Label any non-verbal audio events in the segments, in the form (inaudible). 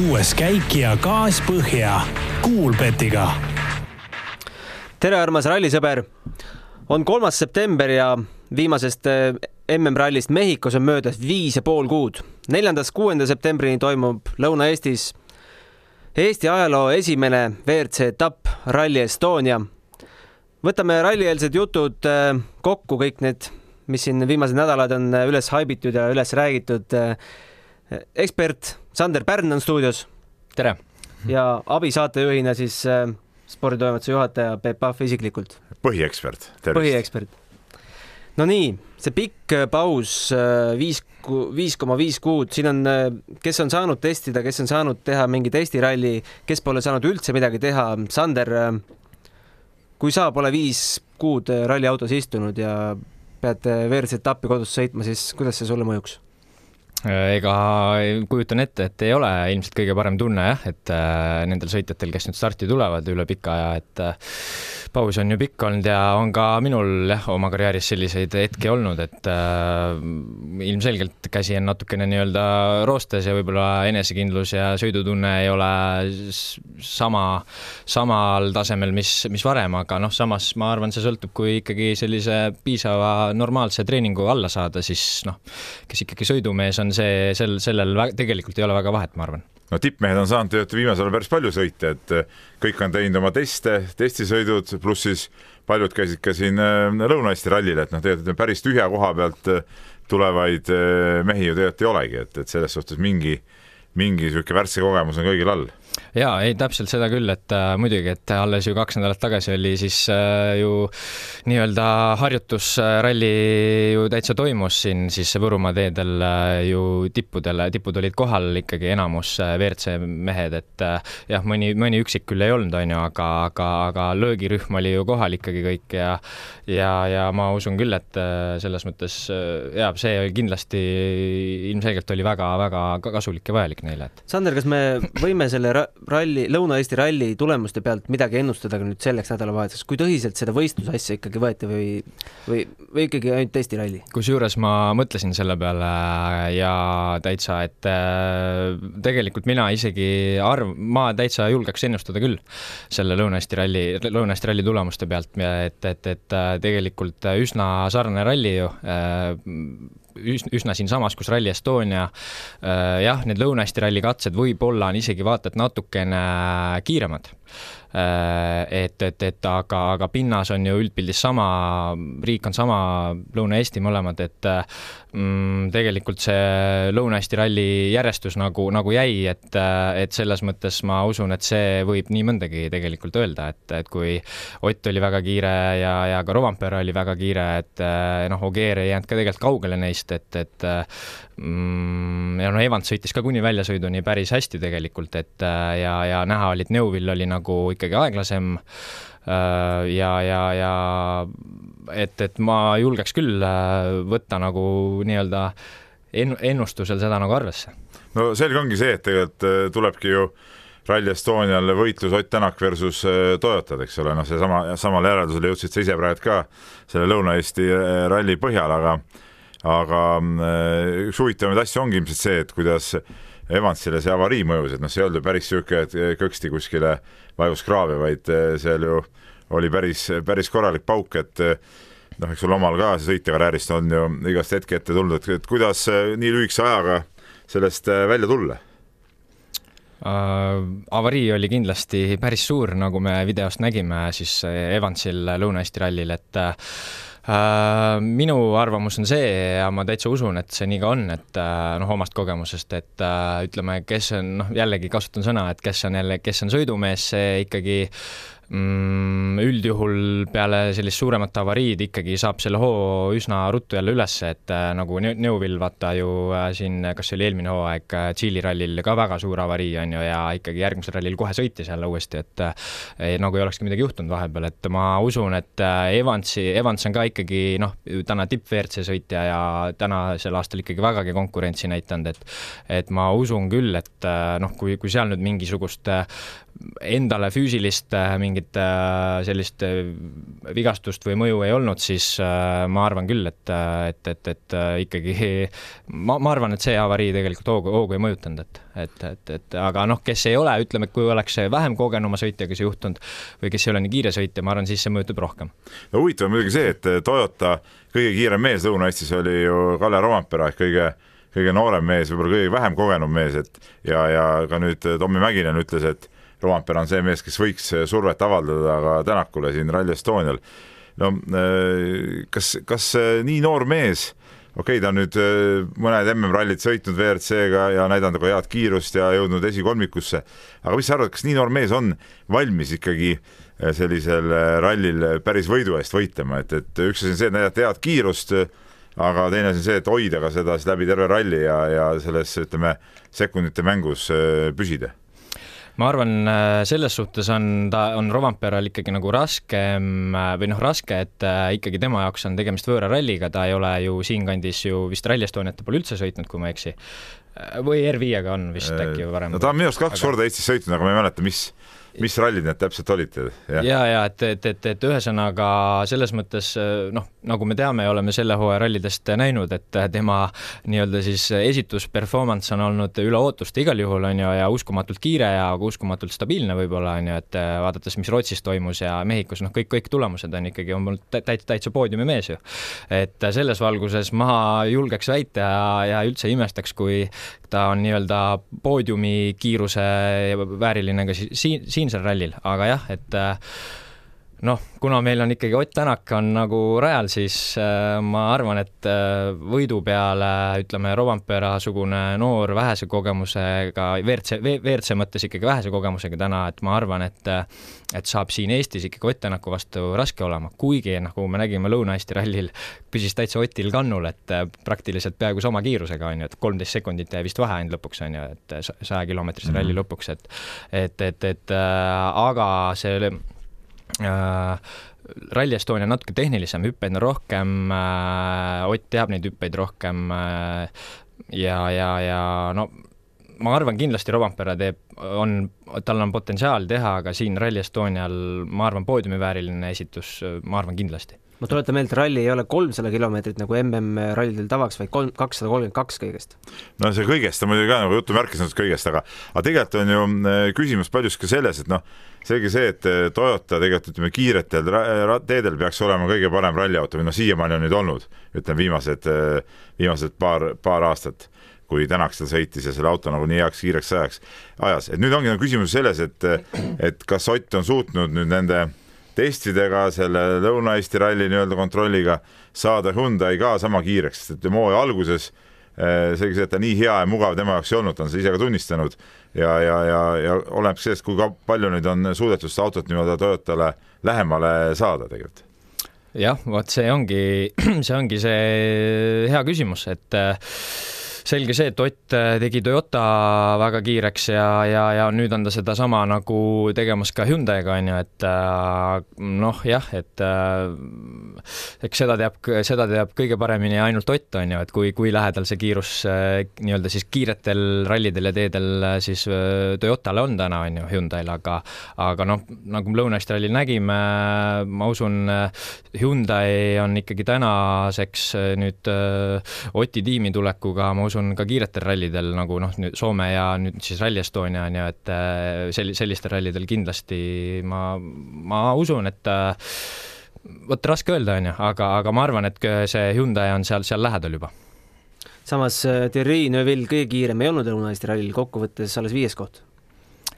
kuues käik ja gaas põhja Kuulbetiga. tere, armas rallisõber. on kolmas september ja viimasest eh, MM-rallist Mehhikos on möödas viis ja pool kuud. neljandast kuuenda septembrini toimub Lõuna-Eestis Eesti ajaloo esimene WRC etapp Rally Estonia. võtame rallieelsed jutud eh, kokku, kõik need, mis siin viimased nädalad on eh, üles haibitud ja üles räägitud. Ekspert Sander Pärn on stuudios. tere! ja abisaatejuhina siis äh, sporditoimetuse juhataja Peep Pahv isiklikult. põhiekspert, tervist! põhiekspert. no nii, see pikk äh, paus, äh, viis, viis koma viis kuud, siin on, kes on saanud testida, kes on saanud teha mingi testiralli, kes pole saanud üldse midagi teha. Sander, kui sa pole viis kuud ralliautos istunud ja pead WRC etappi kodus sõitma, siis kuidas see sulle mõjuks? Äh, ega kujutan ette, et ei ole ilmselt kõige parem tunne jah, et äh, nendel sõitjatel, kes nüüd starti tulevad üle pika aja, et äh, paus on ju pikk olnud ja on ka minul jah, oma karjääris selliseid hetki olnud, et ilmselgelt käsi on natukene nii-öelda roostes ja võib-olla enesekindlus ja sõidutunne ei ole sama, samal tasemel, mis, mis varem, aga noh, samas ma arvan, see sõltub, kui ikkagi sellise piisava normaalse treeningu alla saada, siis noh, kes ikkagi sõidumees on, on see, sel, sellel tegelikult ei ole väga vahet, ma arvan. No tippmehed on saanud tegelikult viimasel ajal päris palju sõite, et eh, kõik on teinud oma teste, testisõidud, pluss siis paljud käisid ka siin eh, Lõuna-Eesti rallil, et noh, tegelikult päris tühja koha pealt eh, tulevaid mehi ju tegelikult ei olegi, et, et selles suhtes mingi, mingi niisugune värske kogemus on kõigil all jaa, ei täpselt seda küll, et äh, muidugi, et alles ju kaks nädalat tagasi oli siis äh, ju nii-öelda harjutusralli ju täitsa toimus siin siis Võrumaa teedel äh, ju tippudel, tipud olid kohal ikkagi enamus äh, WRC mehed, et äh, jah, mõni, mõni üksik küll ei olnud, on ju, aga, aga, aga löögirühm oli ju kohal ikkagi kõik ja ja, ja ma usun küll, et äh, selles mõttes äh, jaa, see kindlasti ilmselgelt oli väga-väga kasulik ja vajalik neile, et Sander, kas me võime selle ralli, Lõuna-Eesti ralli tulemuste pealt midagi ennustada ka nüüd selleks nädalavahetuseks, kui tõsiselt seda võistlusasja ikkagi võeti või, või, või ikkagi ainult testiralli? kusjuures ma mõtlesin selle peale ja täitsa, et äh, tegelikult mina isegi arv-, ma täitsa julgeks ennustada küll selle Lõuna-Eesti ralli, Lõuna-Eesti ralli tulemuste pealt, et, et, et äh, tegelikult üsna sarnane ralli ju äh, üsna siinsamas, kus Rally Estonia äh, jah, need Lõuna-Eesti ralli katsed võib-olla on isegi vaata et natukene kiiremad et, et, et aga, aga pinnas on ju üldpildis sama, riik on sama, Lõuna-Eesti mõlemad, et mm, tegelikult see Lõuna-Eesti ralli järjestus nagu, nagu jäi, et, et selles mõttes ma usun, et see võib nii mõndagi tegelikult öelda, et, et kui Ott oli väga kiire ja, ja ka Rovampere oli väga kiire, et noh, Ogier ei jäänud ka tegelikult kaugele neist, et, et ja no Evans sõitis ka kuni väljasõiduni päris hästi tegelikult, et ja, ja näha oli, et Neuvill oli nagu ikkagi aeglasem äh, ja, ja, ja et, et ma julgeks küll äh, võtta nagu nii-öelda enn-, ennustusel seda nagu arvesse. no selge ongi see, et tegelikult äh, tulebki ju Rally Estonial võitlus Ott Tänak versus Toyotad, eks ole, noh, seesama, samale järeldusele jõudsid sa ise praegu ka selle Lõuna-Eesti ralli põhjal, aga aga üks huvitavamaid asju ongi ilmselt see, et kuidas Evansile see avarii mõjus, et noh, see ei olnud ju päris niisugune, et kõksti kuskile vajus kraavi, vaid eh, seal ju oli päris, päris korralik pauk, et noh, eks sul omal ka sõitjakarjäärist on ju igast hetki ette tulnud, et, kuidas nii lühikese ajaga sellest välja tulla? Uh, avarii oli kindlasti päris suur, nagu me videost nägime siis Evansil Lõuna-Eesti rallil, et Äh, minu arvamus on see ja ma täitsa usun, et see nii ka on, et äh, noh, omast kogemusest, et äh, ütleme, kes on, noh, jällegi kasutan sõna, et kes on jälle, kes on sõidumees, see ikkagi üldjuhul peale sellist suuremat avariid ikkagi saab selle hoo üsna ruttu jälle üles, et äh, nagu Neuvill vaata ju äh, siin, kas see oli eelmine hooaeg äh, Tšiili rallil ka väga suur avarii on ju ja ikkagi järgmisel rallil kohe sõitis jälle uuesti, et äh, nagu ei olekski midagi juhtunud vahepeal, et ma usun, et Evansi, Evans on ka ikkagi noh, täna tipp-WRC sõitja ja tänasel aastal ikkagi vägagi konkurentsi näidanud, et et ma usun küll, et noh, kui, kui seal nüüd mingisugust endale füüsilist mingit mingit äh, sellist äh, vigastust või mõju ei olnud, siis äh, ma arvan küll, et, et, et, et ikkagi (laughs) ma, ma arvan, et see avarii tegelikult hoogu, hoogu ei mõjutanud, et, et, et, et aga noh, kes ei ole, ütleme, kui oleks vähem kogenuma sõitjaga see juhtunud või kes ei ole nii kiire sõitja, ma arvan, siis see mõjutab rohkem. no huvitav on muidugi see, et Toyota kõige kiirem mees Lõuna-Eestis oli ju Kalle Rompera ehk kõige kõige noorem mees, võib-olla kõige vähem kogenud mees, et ja, ja ka nüüd Tommy Mäkinen ütles, et Rompera on see mees, kes võiks survet avaldada ka Tänakule siin Rally Estonial. no äh, kas, kas nii noor mees, okei okay,, ta on nüüd äh, mõned MM-rallid sõitnud WRC-ga ja näidanud ka head kiirust ja jõudnud esikolmikusse, aga mis sa arvad, kas nii noor mees on valmis ikkagi äh, sellisel rallil päris võidu eest võitlema, et, et üks asi on see, et näidata head kiirust, aga teine asi on see, et hoida ka seda siis läbi terve ralli ja, ja selles, ütleme, sekundite mängus püsida ma arvan, äh, selles suhtes on ta, on Rovanperal ikkagi nagu raskem äh, või noh, raske, et äh, ikkagi tema jaoks on tegemist võõra ralliga, ta ei ole ju siinkandis ju vist Rally Estoniat pole üldse sõitnud, kui ma ei eksi. või R5-ga on vist äkki varem. no ta on minu arust kaks aga... korda Eestis sõitnud, aga ma ei mäleta, mis mis rallid need täpselt olid? ja, ja, ja et, et, et, et ühesõnaga selles mõttes noh, nagu me teame ja oleme selle hooaja rallidest näinud, et tema nii-öelda siis esitus, performance on olnud üle ootuste igal juhul, on ju, ja uskumatult kiire ja uskumatult stabiilne võib-olla, on ju, et vaadates, mis Rootsis toimus ja Mehhikos, noh, kõik, kõik tulemused on ikkagi, on olnud täitsa, täitsa poodiumi mees ju. et selles valguses ma julgeks väita ja, ja üldse ei imestaks, kui ta on nii-öelda poodiumi kiiruse vääriline ka siin, siinsel rallil, aga jah, et äh, noh, kuna meil on ikkagi Ott Tänak on nagu rajal, siis äh, ma arvan, et äh, võidu peale ütleme, Rovanpera-sugune noor vähese kogemusega, WRC, WRC mõttes ikkagi vähese kogemusega täna, et ma arvan, et äh, et saab siin Eestis ikkagi Ott Tänaku vastu raske olema, kuigi nagu me nägime Lõuna-Eesti rallil, püsis täitsa Otil kannul, et praktiliselt peaaegu sama kiirusega, on ju, et kolmteist sekundit jäi vist vahe ainult lõpuks, on ju, et sajakilomeetrise mm -hmm. ralli lõpuks, et et, et, et äh, aga see Rally Estonia on natuke tehnilisem, hüppeid on rohkem äh,, Ott teab neid hüppeid rohkem äh, ja, ja, ja no ma arvan, kindlasti Rovanpera teeb, on, tal on potentsiaal teha, aga siin Rally Estonial ma arvan, poodiumivääriline esitus, ma arvan kindlasti ma tuletan meelde, ralli ei ole kolmsada kilomeetrit nagu MM-rallidel tavaks, vaid kolm, kakssada kolmkümmend kaks kõigest. no see kõigest on muidugi ka nagu jutumärkis kõigest, aga, aga tegelikult on ju äh, küsimus paljuski selles, et noh, selge see, et äh, Toyota tegelikult ütleme, kiiretel teedel peaks olema kõige parem ralliauto või noh, siiamaani on nüüd olnud, ütleme viimased, äh, viimased paar, paar aastat kui Tänak seal sõitis ja selle auto nagu nii heaks kiireks ajaks ajas, et nüüd ongi nagu küsimus selles, et et kas Ott on suutnud nüüd nende testidega, selle Lõuna-Eesti ralli nii-öelda kontrolliga saada Hyundai ka sama kiireks, sest et hooaja alguses eh, selge see, et ta nii hea ja mugav tema jaoks ei olnud, ta on seda ise ka tunnistanud. Ja, ja, ja, ja oleneb sellest, kui palju nüüd on suudetud seda autot nii-öelda Toyotale lähemale saada tegelikult. Jah, vot see ongi, (clears throat) see ongi see hea küsimus, et äh, selge see, et Ott äh, tegi Toyota väga kiireks ja, ja, ja nüüd on ta sedasama nagu tegemas ka Hyundai'ga, on ju, et äh, noh, jah, et äh, eks seda teab, seda teab kõige paremini ainult Ott, on ju, et kui, kui lähedal see kiirus nii-öelda siis kiiretel rallidel ja teedel siis Toyotale on täna, on ju, Hyundai'l, aga aga noh, nagu Lõuna-Eesti rallil nägime, ma usun, Hyundai on ikkagi tänaseks nüüd Oti tiimi tulekuga, ma usun, ka kiiretel rallidel nagu noh, nüüd Soome ja nüüd siis Rally Estonia on ju, et äh, sel-, sellistel rallidel kindlasti ma, ma usun, et äh, vot raske öelda, on ju, aga, aga ma arvan, et see Hyundai on seal, seal lähedal juba. samas äh, Thierry Neuville kõige kiirem ei olnud Lõuna-Eesti rallil, kokkuvõttes alles viies koht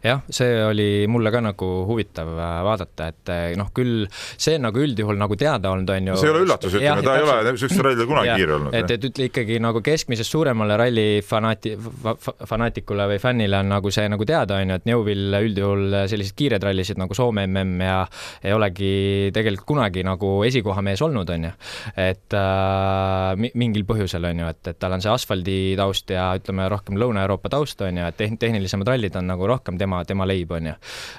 jah, see oli mulle ka nagu huvitav äh, vaadata, et äh, noh, küll see nagu üldjuhul nagu teada olnud, on ju. see ei ole üllatus, ütleme, ta ei ole niisugustel rallidel kunagi kiire olnud. et, et ütle ikkagi nagu keskmisest suuremale ralli fanaati- fa,, fanaatikule või fännile on nagu see nagu teada, on ju, et Neuville üldjuhul selliseid kiireid rallisid nagu Soome mm ja ei olegi tegelikult kunagi nagu esikohamees olnud, on ju. et äh, mingil põhjusel, on ju, et, et tal on see asfaldi taust ja ütleme, rohkem Lõuna-Euroopa taust, on ju, et tehnilisemad rallid on nagu rohkem tema tema, tema leib, on ju.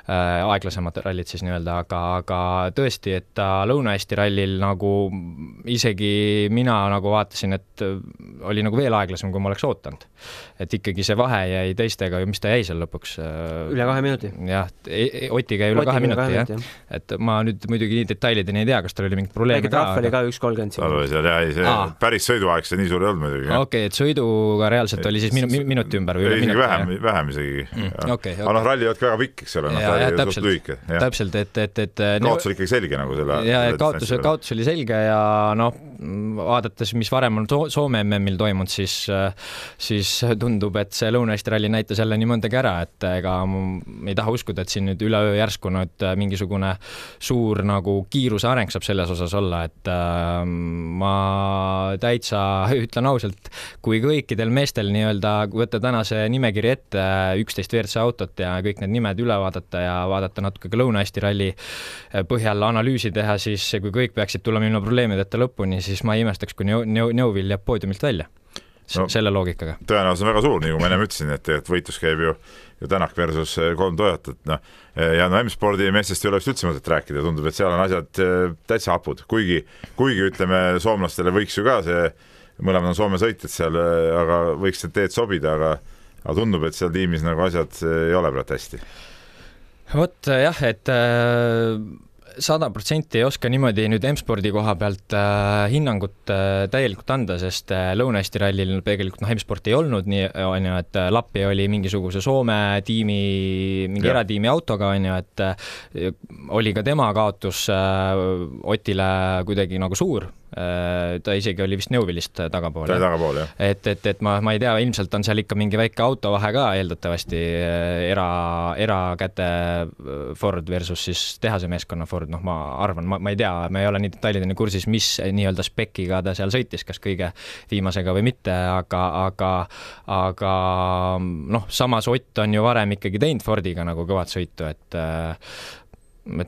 aeglasemad rallid siis nii-öelda, aga, aga tõesti, et ta Lõuna-Eesti rallil nagu isegi mina nagu vaatasin, et oli nagu veel aeglasem, kui ma oleks ootanud. et ikkagi see vahe jäi teistega, mis ta jäi seal lõpuks? üle kahe minuti. jah, e-, Otiga jäi üle kahe minuti, jah. et ma nüüd muidugi nii detailideni ei tea, kas tal oli mingit probleemi ka. trahv oli ka üks kolmkümmend. jah, ei see Aa. päris sõiduaeg see nii suur ei olnud muidugi. okei okay,, et sõiduga reaalselt oli siis minu, minuti ümber või üle minuti? vähem, vähem isegi mm,. Okay, okay. Noh, ralli ei olnud ka väga pikk, eks ole, noh, ta oli suht lühike. täpselt, et, et, et kaotus oli ikkagi selge nagu selle ja, ja kaotus, kaotus oli selge ja noh, vaadates, mis varem on Soome MM-il toimunud, siis siis tundub, et see Lõuna-Eesti ralli näitas jälle nii mõndagi ära, et ega ei taha uskuda, et siin nüüd üleöö järsku nüüd mingisugune suur nagu kiiruse areng saab selles osas olla, et äh, ma täitsa (laughs) ütlen ausalt, kui kõikidel meestel nii-öelda, kui võtta täna see nimekiri ette, üksteist WRC autot ja kõik need nimed üle vaadata ja vaadata natuke ka Lõuna-Eesti ralli põhjal analüüsi teha, siis kui kõik peaksid tulema ilma probleemideta lõpuni, siis ma ei imestaks, kui Neuvill jääb poodiumilt välja no, selle loogikaga. tõenäosus on väga suur, nagu ma ennem ütlesin, et tegelikult võitlus käib ju, ju Tänak versus eh, kolm Toyotat, noh, eh, ja no M-spordi meestest ei ole vist üldse mõtet rääkida, tundub, et seal on asjad eh, täitsa hapud, kuigi, kuigi ütleme, soomlastele võiks ju ka see, mõlemad on Soome sõitjad seal, aga võiks need teed sobida, aga aga tundub, et seal tiimis nagu asjad ei ole praegu hästi. vot jah, et äh sada protsenti ei oska niimoodi nüüd M-spordi koha pealt äh, hinnangut äh, täielikult anda, sest äh, Lõuna-Eesti rallil tegelikult noh, M-sport ei olnud nii, on ju, et äh, Lappi oli mingisuguse Soome tiimi, mingi ja. eratiimi autoga, on ju, et äh, oli ka tema kaotus äh, Otile kuidagi nagu suur ta isegi oli vist Neuvilist tagapool. ta oli tagapool, jah. et, et, et ma, ma ei tea, ilmselt on seal ikka mingi väike autovahe ka eeldatavasti äh, era, erakäte äh, Ford versus siis tehase meeskonna Ford, noh, ma arvan, ma, ma ei tea, ma ei ole nii detailideni kursis, mis nii-öelda spekiga ta seal sõitis, kas kõige viimasega või mitte, aga, aga, aga noh, samas Ott on ju varem ikkagi teinud Fordiga nagu kõvat sõitu, et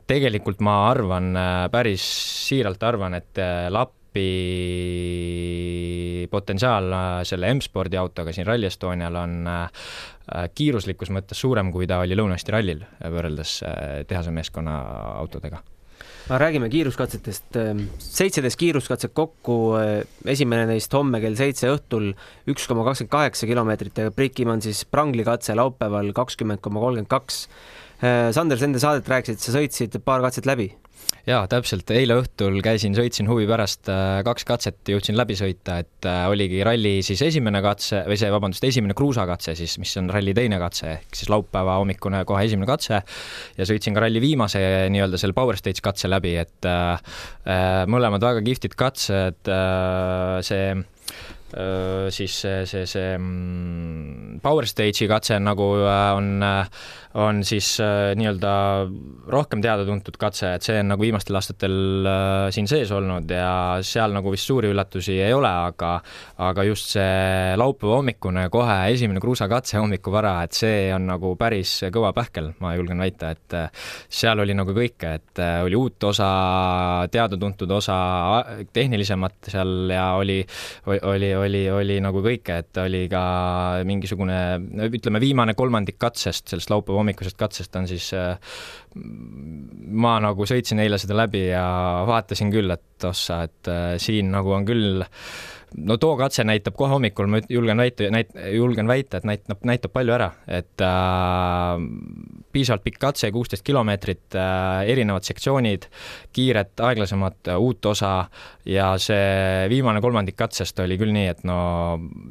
tegelikult ma arvan, päris siiralt arvan, et Lappi potentsiaal selle M-spordi autoga siin Rally Estonial on äh, kiiruslikus mõttes suurem, kui ta oli Lõuna-Eesti rallil võrreldes äh, tehase meeskonna autodega aga räägime kiiruskatsetest. seitseteist kiiruskatset kokku, esimene neist homme kell seitse õhtul, üks koma kakskümmend kaheksa kilomeetrit ja Brikimann siis Prangli katse laupäeval kakskümmend koma kolmkümmend kaks Äh, Sander, sa enne saadet rääkisid, sa sõitsid paar katset läbi. Jaa, täpselt, eile õhtul käisin, sõitsin huvi pärast äh, kaks katset, jõudsin läbi sõita, et äh, oligi ralli siis esimene katse või see, vabandust, esimene kruusakatse siis, mis on ralli teine katse, ehk siis laupäeva hommikune kohe esimene katse. Ja sõitsin ka ralli viimase nii-öelda selle Power Stage katse läbi, et äh, mõlemad väga kihvtid katsed äh,, see siis see, see, see mm, Power Stage'i katse nagu on, on siis nii-öelda rohkem teada-tuntud katse, et see on nagu viimastel aastatel siin sees olnud ja seal nagu vist suuri üllatusi ei ole, aga aga just see laupäeva hommikune kohe esimene kruusakatse hommikuvara, et see on nagu päris kõva pähkel, ma julgen väita, et seal oli nagu kõike, et oli uut osa, teada-tuntud osa, tehnilisemat seal ja oli, oli, oli oli, oli nagu kõike, et oli ka mingisugune, ütleme, viimane kolmandik katsest, sellest laupäeva hommikusest katsest on siis ma nagu sõitsin eile seda läbi ja vaatasin küll, et ossa, et äh, siin nagu on küll no too katse näitab kohe hommikul, ma julgen väita, näit-, julgen väita, et näitab, näitab palju ära, et äh, piisavalt pikk katse, kuusteist kilomeetrit äh,, erinevad sektsioonid, kiired, aeglasemad, äh, uut osa ja see viimane kolmandik katsest oli küll nii, et no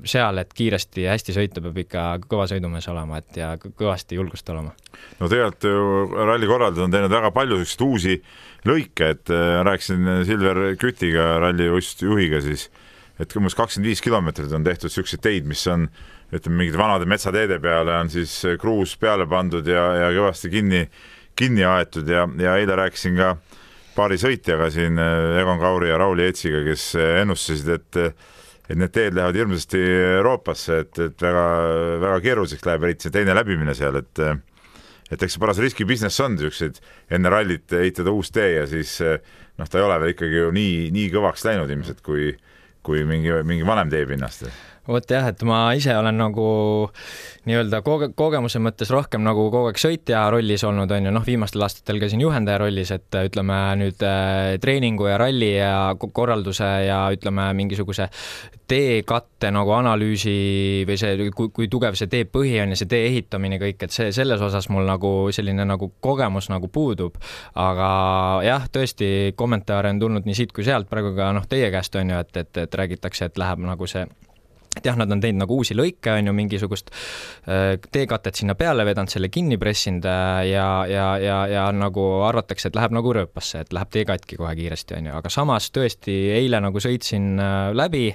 seal, et kiiresti ja hästi sõita, peab ikka kõva sõidumees olema, et ja kõvasti julgust olema. no tegelikult ju ralli korraldajad on teinud väga palju selliseid uusi lõike, et äh, rääkisin Silver Kütiga, rallijuhiga siis et umbes kakskümmend viis kilomeetrit on tehtud niisuguseid teid, mis on ütleme, mingite vanade metsateede peale on siis kruus peale pandud ja, ja kõvasti kinni, kinni aetud ja, ja eile rääkisin ka paari sõitjaga siin, Egon Kauri ja Rauli Eetsiga, kes ennustasid, et et need teed lähevad hirmsasti Euroopasse, et, et väga, väga keeruliseks läheb, eriti see teine läbimine seal, et et eks see paras riski business on niisuguseid enne rallit ehitada uus tee ja siis noh, ta ei ole veel ikkagi ju nii, nii kõvaks läinud ilmselt, kui kui mingi, mingi vanem teepinnast vot jah, et ma ise olen nagu nii-öelda koge-, kogemuse mõttes rohkem nagu kogu aeg sõitja rollis olnud, on ju, noh, viimastel aastatel käisin juhendaja rollis, et ütleme nüüd äh, treeningu ja ralli ja korralduse ja ütleme, mingisuguse teekatte nagu analüüsi või see, kui, kui tugev see tee põhi on ja see tee ehitamine kõik, et see, selles osas mul nagu selline nagu kogemus nagu puudub. aga jah, tõesti, kommentaare on tulnud nii siit kui sealt, praegu ka noh, teie käest on ju, et, et, et räägitakse, et läheb nagu see et jah, nad on teinud nagu uusi lõike, on ju, mingisugust äh, teekatet sinna peale vedanud, selle kinni pressinud äh, ja, ja, ja, ja nagu arvatakse, et läheb nagu rööpasse, et läheb tee katki kohe kiiresti, on ju, aga samas tõesti eile nagu sõitsin äh, läbi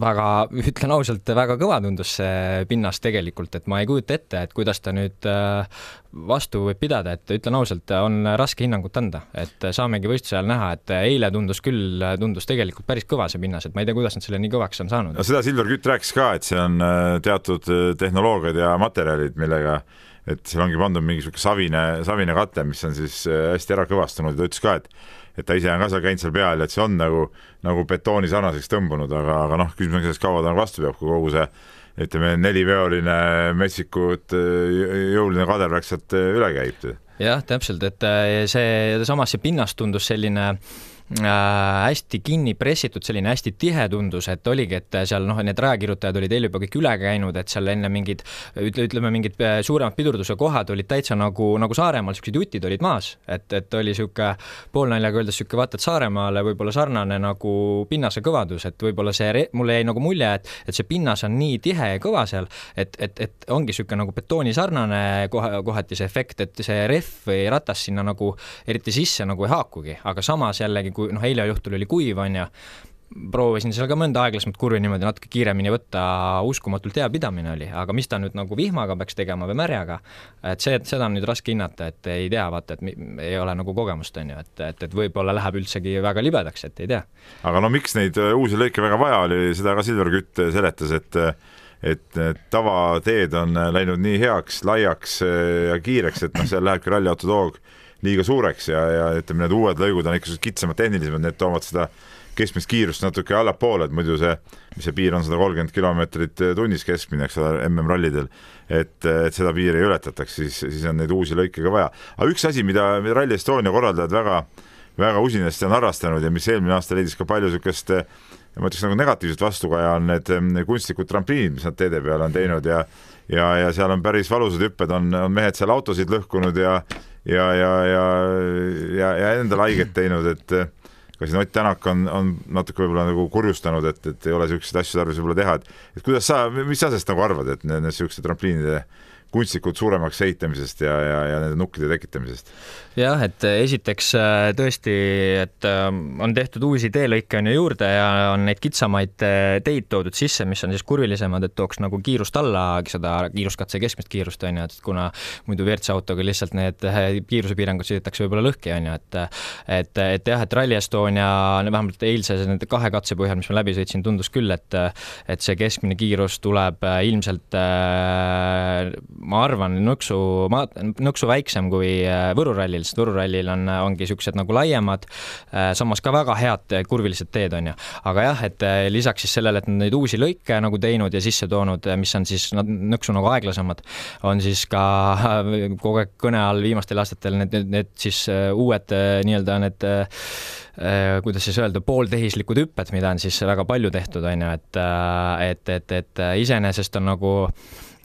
väga, ütlen ausalt, väga kõva tundus see pinnas tegelikult, et ma ei kujuta ette, et kuidas ta nüüd äh, vastu võib pidada, et ütlen ausalt, on raske hinnangut anda, et saamegi võistluse ajal näha, et eile tundus küll, tundus tegelikult päris kõva see pinnas, et ma ei tea, kuidas nad selle nii kõvaks on saanud. no seda Silver Kütt rääkis ka, et see on äh, teatud äh, tehnoloogiad ja materjalid, millega et seal ongi pandud mingi niisugune savine, savine kate, mis on siis hästi ära kõvastunud ja ta ütles ka, et et ta ise on ka seal käinud seal peal ja et see on nagu, nagu betooni sarnaseks tõmbunud, aga, aga noh, küsimus on selles, kaua ta nagu vastu peab, kui kogu see ütleme, neliveoline metsikud jõuline kadervärk sealt üle käib. jah, täpselt, et see, samas see pinnas tundus selline äh, äh, hästi kinni pressitud, selline hästi tihe tundus, et oligi, et seal noh, need rajakirjutajad olid eile juba kõik üle käinud, et seal enne mingid ütle, ütleme mingid äh, suuremad pidurduse kohad olid täitsa nagu, nagu Saaremaal, niisugused jutid olid maas, et, et oli niisugune poolnaljaga öeldes niisugune vaata, et Saaremaale võib-olla sarnane nagu pinnase kõvadus, et võib-olla see, mulle jäi nagu mulje, et, et see pinnas on nii tihe ja kõva seal, et, et, et ongi niisugune nagu betoonisarnane kohe, kohati see efekt, et see rehv või ratas sinna nagu eriti sisse nagu ei haakugi, aga samas jällegi, kui noh, eile õhtul oli kuiv, on ju, proovisin seal ka mõnda aeglasemat kurvi niimoodi natuke kiiremini võtta, uskumatult hea pidamine oli, aga mis ta nüüd nagu vihmaga peaks tegema või märjaga, et see, seda on nüüd raske hinnata, et ei tea, vaata, et ei ole nagu kogemust, on ju, et, et, et võib-olla läheb üldsegi väga libedaks, et ei tea. aga no miks neid äh, uusi lõike väga vaja oli, seda ka Silver Kütt äh, seletas, et et need tavateed on äh, läinud nii heaks, laiaks ja kiireks, et noh, seal lähebki ralliautode hoog liiga suureks ja, ja ütleme, need uued lõigud on ikka kitsamad, tehnilisemad, need toovad seda keskmist kiirust natuke allapoole, et muidu see, mis see piir on, sada kolmkümmend kilomeetrit tunnis keskmine, eks ole, MM-rallidel, et, et seda piiri ületataks, siis, siis on neid uusi lõike ka vaja. aga üks asi, mida, Rally Estonia korraldajad väga, väga usinasti on harrastanud ja mis eelmine aasta leidis ka palju niisugust ma ütleks nagu negatiivset vastukaja, on need kunstlikud trampliinid, mis nad teede peale on teinud ja ja, ja seal on päris valusad hüpped, on, on mehed seal autosid lõhkunud ja ja, ja, ja, ja, ja endale haiget teinud, et ka siin Ott Tänak on, on natuke võib-olla nagu kurjustanud, et, et ei ole niisuguseid asju tarvis võib-olla teha, et et kuidas sa, mis sa sellest nagu arvad, et need niisuguste trampliinide kunstlikult suuremaks ehitamisest ja, ja, ja nende nukkide tekitamisest? jah, et esiteks äh, tõesti, et äh, on tehtud uusi teelõike on ju juurde ja on neid kitsamaid äh, teid toodud sisse, mis on siis kurvilisemad, et tooks nagu kiirust alla, seda kiiruskatse keskmist kiirust on ju, et kuna muidu WRC autoga lihtsalt need kiirusepiirangud sõidetakse võib-olla lõhki on ju, et et, et jah, et Rally Estonia vähemalt eilse nende kahe katse põhjal, mis ma läbi sõitsin, tundus küll, et et see keskmine kiirus tuleb ilmselt ma arvan, nõksu, nõksu väiksem kui Võru rallil sest Võru rallil on, ongi niisugused nagu laiemad, äh, samas ka väga head kurvilised teed, on ju. aga jah, et äh, lisaks siis sellele, et nad neid uusi lõike nagu teinud ja sisse toonud, äh, mis on siis nõksu nagu aeglasemad, on siis ka kogu aeg kõne all viimastel aastatel need, need, need siis uued nii-öelda need kuidas siis öelda, pooltehislikud hüpped, mida on siis väga palju tehtud, on ju, et et, et, et iseenesest on nagu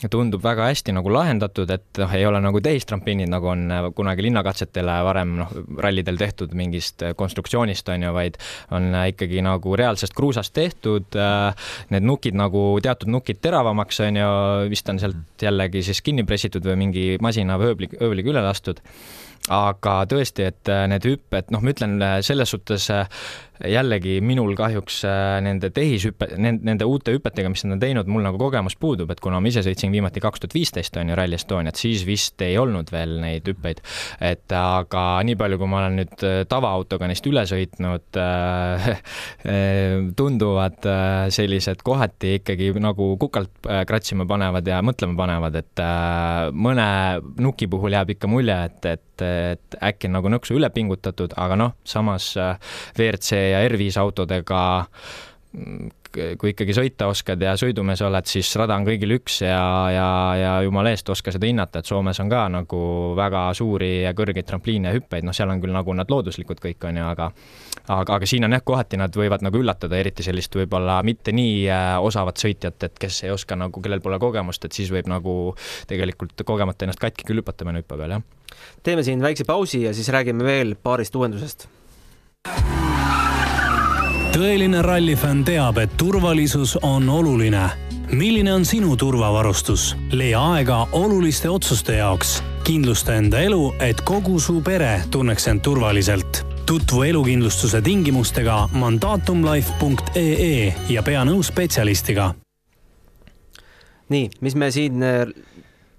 tundub väga hästi nagu lahendatud, et noh, ei ole nagu tehistrampliinid, nagu on äh, kunagi linnakatsetele varem noh, rallidel tehtud mingist äh, konstruktsioonist, on ju, vaid on äh, ikkagi nagu reaalsest kruusast tehtud, need nukid nagu, teatud nukid teravamaks, on ju, vist on sealt jällegi siis kinni pressitud või mingi masina või ööbli, ööbliga üle lastud. Aga tõesti, et need hüpped, noh, ma ütlen selles suhtes jällegi minul kahjuks äh, nende tehishüppe, nende uute hüpetega, mis nad on teinud, mul nagu kogemus puudub, et kuna ma ise sõitsin viimati kaks tuhat viisteist on ju Rally Estoniat, siis vist ei olnud veel neid hüppeid. et aga nii palju, kui ma olen nüüd äh, tavaautoga neist üle sõitnud äh,, (laughs) tunduvad äh, sellised kohati ikkagi nagu kukalt kratsima panevad ja mõtlema panevad, et äh, mõne nuki puhul jääb ikka mulje, et, et, et äkki on nagu nõksu üle pingutatud, aga noh, samas WRC ja R5 autodega kui ikkagi sõita oskad ja sõidumees oled, siis rada on kõigil üks ja, ja, ja jumala eest oska seda hinnata, et Soomes on ka nagu väga suuri ja kõrgeid trampliine ja hüppeid, noh, seal on küll nagu nad looduslikud kõik on ju, aga aga, aga siin on jah, kohati nad võivad nagu üllatada, eriti sellist võib-olla mitte nii äh, osavat sõitjat, et kes ei oska nagu, kellel pole kogemust, et siis võib nagu tegelikult kogemata ennast katki küll hüpata mõne hüppe peal, jah. teeme siin väikse pausi ja siis räägime veel paarist uuendusest tõeline rallifänn teab, et turvalisus on oluline. milline on sinu turvavarustus? leia aega oluliste otsuste jaoks. kindlusta enda elu, et kogu su pere tunneks end turvaliselt. tutvu elukindlustuse tingimustega mandaatumlife.ee ja pea nõu spetsialistiga. nii, mis me siin äh,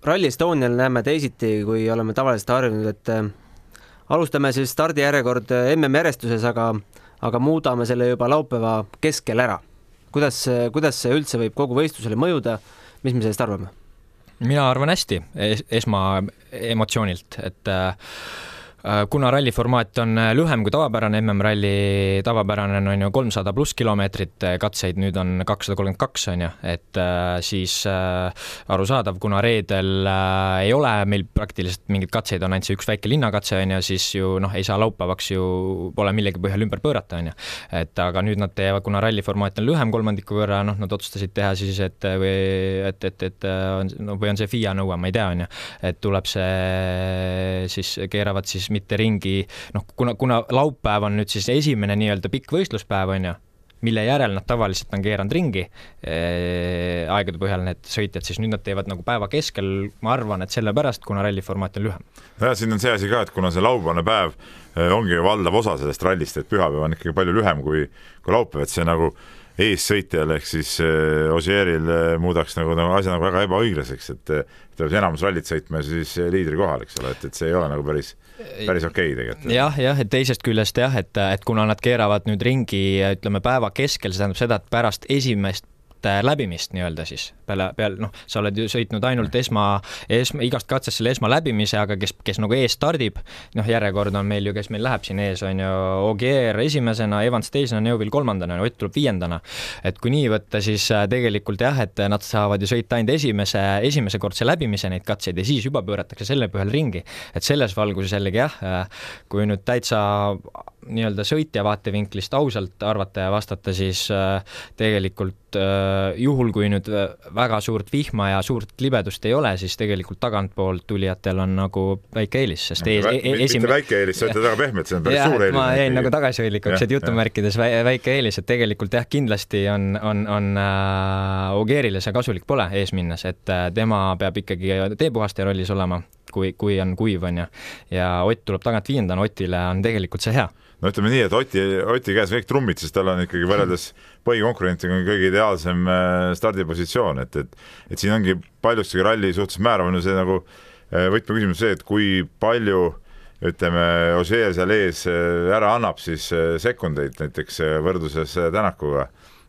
Rally Estonial näeme teisiti, kui oleme tavaliselt harjunud, et äh, alustame siis stardijärjekord äh, MM-järjestuses, aga aga muudame selle juba laupäeva keskel ära. kuidas, kuidas see üldse võib kogu võistlusele mõjuda, mis me sellest arvame? mina arvan hästi es, esma emotsioonilt, et äh, kuna ralli formaat on äh, lühem kui tavapärane MM-ralli, tavapärane on ju kolmsada pluss kilomeetrit äh, katseid, nüüd on kakssada kolmkümmend kaks, on ju, et siis arusaadav, kuna reedel ei ole meil praktiliselt mingeid katseid, on ainult see üks väike linnakatse, on ju, siis ju noh, ei saa laupäevaks ju, pole millegi põhjal ümber pöörata, on ju. et aga nüüd nad teevad, kuna ralli formaat on lühem kolmandiku võrra, noh, nad otsustasid teha siis, et või et, et, et on, no või on see FIA nõue, ma ei tea, on ju, et tuleb see siis, keeravad siis siis mitte ringi, noh, kuna, kuna laupäev on nüüd siis esimene nii-öelda pikk võistluspäev, on ju, mille järel nad tavaliselt on keeranud ringi eh, aegade põhjal need sõitjad, siis nüüd nad teevad nagu päeva keskel, ma arvan, et sellepärast, kuna ralli formaat on lühem. nojah, siin on see asi ka, et kuna see laupäevane päev eh, ongi ju valdav osa sellest rallist, et pühapäev on ikkagi palju lühem kui, kui laupäev, et see nagu eessõitjal ehk siis äh, Osieril äh, muudaks nagu, nagu asja nagu väga ebaõiglaseks, et ta peab enamus rallit sõitma siis liidri kohal, eks ole, et, et see ei ole nagu päris, päris okei okay tegelikult. jah, jah, et teisest küljest jah, et, et kuna nad keeravad nüüd ringi, ütleme päeva keskel, see tähendab seda, et pärast esimest Äh, läbimist nii-öelda siis peale, peale noh, sa oled ju sõitnud ainult esma, esma, igast katsest selle esma läbimise, aga kes, kes nagu ees stardib, noh, järjekord on meil ju, kes meil läheb siin ees, on ju, Ogier esimesena, Evans teisena, Neuvill kolmandana, Ott tuleb viiendana. et kui nii võtta, siis äh, tegelikult jah, et nad saavad ju sõita ainult esimese, esimese-kordse läbimise neid katseid ja siis juba pööratakse selle põhjal ringi. et selles valguses jällegi jah, äh, kui nüüd täitsa nii-öelda sõitja vaatevinklist ausalt arvata ja vastata, siis äh, tegelikult äh, juhul, kui nüüd äh, väga suurt vihma ja suurt libedust ei ole, siis tegelikult tagantpoolt tulijatel on nagu väike eelis, sest ees, e esim... mitte väike eelis, sa ütled väga pehmelt, see on päris ja, suur eelis. ma jäin nagu tagasihoidlikuks, et jutumärkides väike eelis, et tegelikult jah, kindlasti on, on, on Ogierile see kasulik pole ees minnes, et tema peab ikkagi teepuhastaja rollis olema, kui, kui on kuiv, on ju. ja Ott tuleb tagant viiendana, Otile on tegelikult see hea no ütleme nii, et Oti, Oti käes kõik trummid, sest tal on ikkagi võrreldes põhikonkurentiga kõige ideaalsem äh, stardipositsioon, et, et et siin ongi paljuski ralli suhtes määrav on ju see nagu äh, võtmeküsimus see, et kui palju ütleme, Ožee seal ees äh, ära annab siis sekundeid näiteks võrdluses Tänakuga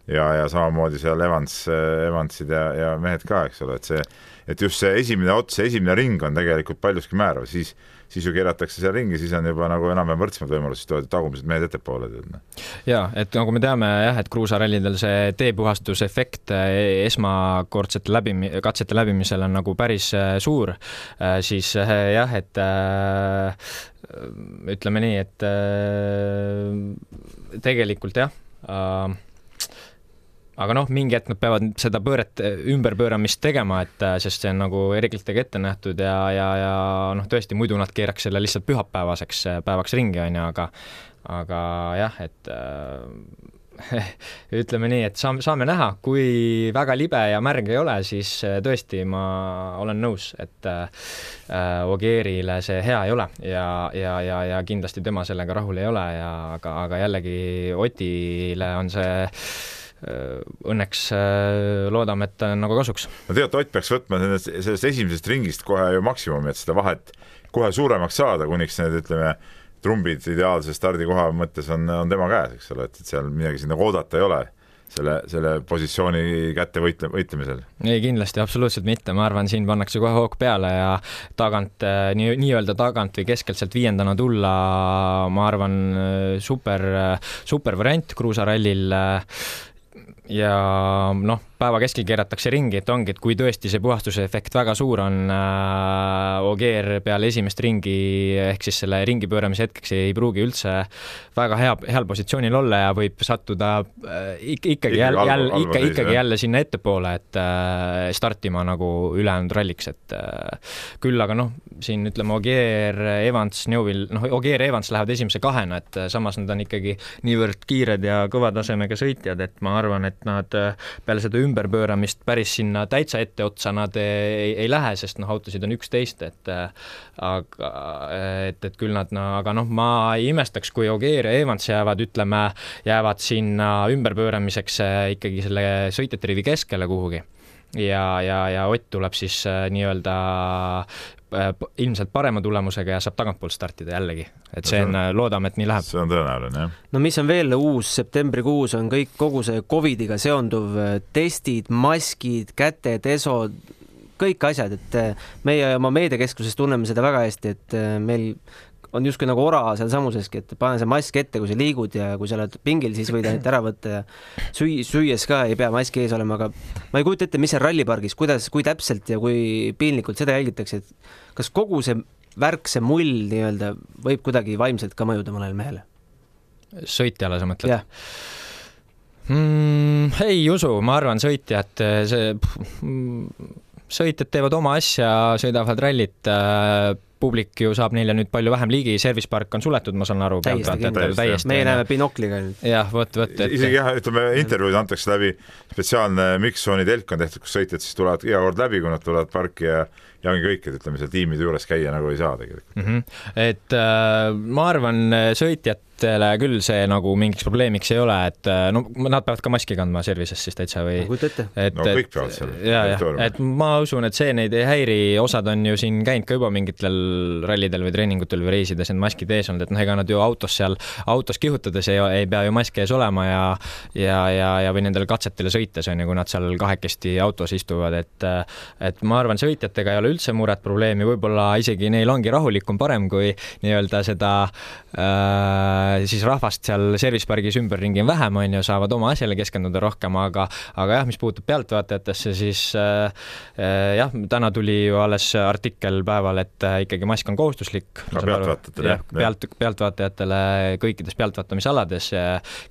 ja, ja samamoodi seal Evans, Evansid ja, ja mehed ka, eks ole, et see, et just see esimene ots, esimene ring on tegelikult paljuski määrav, siis siis ju keeratakse seal ringi, siis on juba nagu enam-vähem võrdsemad võimalused, siis tulevad tagumised mehed ettepoole. Noh. ja et nagu me teame jah, et kruusarallidel see teepuhastusefekt eh, esmakordsete läbimi-, katsete läbimisel on nagu päris eh, suur, eh, siis jah, et ütleme nii, et tegelikult jah aga noh, mingi hetk nad peavad seda pööret, ümberpööramist tegema, et äh, sest see on nagu reeglitega ette nähtud ja, ja, ja noh, tõesti, muidu nad keeraks selle lihtsalt pühapäevaseks äh, päevaks ringi, on ju, aga aga jah, et äh, (laughs) ütleme nii, et saame, saame näha, kui väga libe ja märg ei ole, siis äh, tõesti, ma olen nõus, et äh, Ogierile see hea ei ole ja, ja, ja, ja kindlasti tema sellega rahul ei ole ja aga, aga jällegi Otile on see õnneks äh, loodame, et nagu kasuks. no tegelikult Ott peaks võtma sellest, sellest esimesest ringist kohe ju maksimumi, et seda vahet kohe suuremaks saada, kuniks need, ütleme, trumbid ideaalse stardikoha mõttes on, on tema käes, eks ole, et, et seal midagi siin nagu oodata ei ole. selle, selle positsiooni kätte võitle, võitlemisel. ei, kindlasti absoluutselt mitte, ma arvan, siin pannakse kohe hoog peale ja tagant nii, nii-öelda tagant või keskelt sealt viiendana tulla, ma arvan, super, super variant kruusarallil ja noh, päeva keskel keeratakse ringi, et ongi, et kui tõesti see puhastuse efekt väga suur on äh,, Ogier peale esimest ringi ehk siis selle ringi pööramise hetkeks ei pruugi üldse väga hea, heal positsioonil olla ja võib sattuda äh, ikkagi jälle, jälle, ikka, ikkagi jälle sinna ettepoole, et äh, startima nagu ülejäänud ralliks, et äh, küll aga noh, siin ütleme, Ogier, Evans, Neuvill, noh, Ogier, Evans lähevad esimese kahena, et samas nad on ikkagi niivõrd kiired ja kõva tasemega sõitjad, et ma arvan, et nad peale seda ümberpööramist päris sinna täitsa etteotsa nad ei, ei lähe, sest noh, autosid on üksteist, et aga et, et küll nad, no aga noh, ma ei imestaks, kui Ogier ja Evans jäävad, ütleme, jäävad sinna ümberpööramiseks eh, ikkagi selle sõitjate rivi keskele kuhugi. Ja, ja, ja Ott tuleb siis äh, nii-öelda ilmselt parema tulemusega ja saab tagantpoolt startida jällegi, et see on, loodame, et nii läheb. see on tõenäoline, jah. no mis on veel uus septembrikuus, on kõik, kogu see Covidiga seonduv testid, maskid, käted, esod, kõik asjad, et meie oma meediakeskuses tunneme seda väga hästi, et meil on justkui nagu ora sealsamuseski, et pane see mask ette, kui sa liigud ja kui sa oled pingil, siis võid ainult ära võtta ja süü-, süües ka ei pea maski ees olema, aga ma ei kujuta ette, mis seal rallipargis, kuidas, kui täpselt ja kui piinlikult seda jälgitakse, et kas kogu see värk, see mull nii-öelda võib kuidagi vaimselt ka mõjuda mõnele mehele? sõitjale sa mõtled? jah mm,. ei usu, ma arvan, sõitjad, see, sõitjad teevad oma asja, sõidavad rallit äh, publik ju saab neile nüüd palju vähem ligi, service park on suletud, ma saan aru. meie näeme binokliga nüüd. jah, vot, vot et.... isegi jah, ütleme intervjuud antakse läbi spetsiaalne mix-zone'i telk on tehtud, kus sõitjad siis tulevad iga kord läbi, kui nad tulevad parki ja ja ongi kõik, et ütleme, seal tiimide juures käia nagu ei saa tegelikult mm. -hmm. et äh, ma arvan, sõitjad ettevõtetele küll see nagu mingiks probleemiks ei ole, et äh, no nad peavad ka maski kandma service'is siis täitsa või? kujuta ette. et, no kõik peavad seal. ja, ja, et ma usun, et see neid ei häiri, osad on ju siin käinud ka juba mingitel rallidel või treeningutel või reisides, need maskid ees olnud, et noh, ega nad ju autos seal, autos kihutades ei, ei pea ju maski ees olema ja ja, ja, ja või nendel katsetele sõites on ju, kui nad seal kahekesti autos istuvad, et et ma arvan, sõitjatega ei ole üldse muret, probleemi, võib-olla isegi neil ongi rahulikum, parem, kui nii-öelda seda äh, siis rahvast seal service pargis ümberringi on vähem, on ju, saavad oma asjale keskenduda rohkem, aga aga jah, mis puutub pealtvaatajatesse, siis äh, äh, jah, täna tuli ju alles artikkel päeval, et äh, ikkagi mask on kohustuslik. ka pealtvaatajatele, jah? pealt, pealtvaatajatele kõikides pealtvaatamisalades,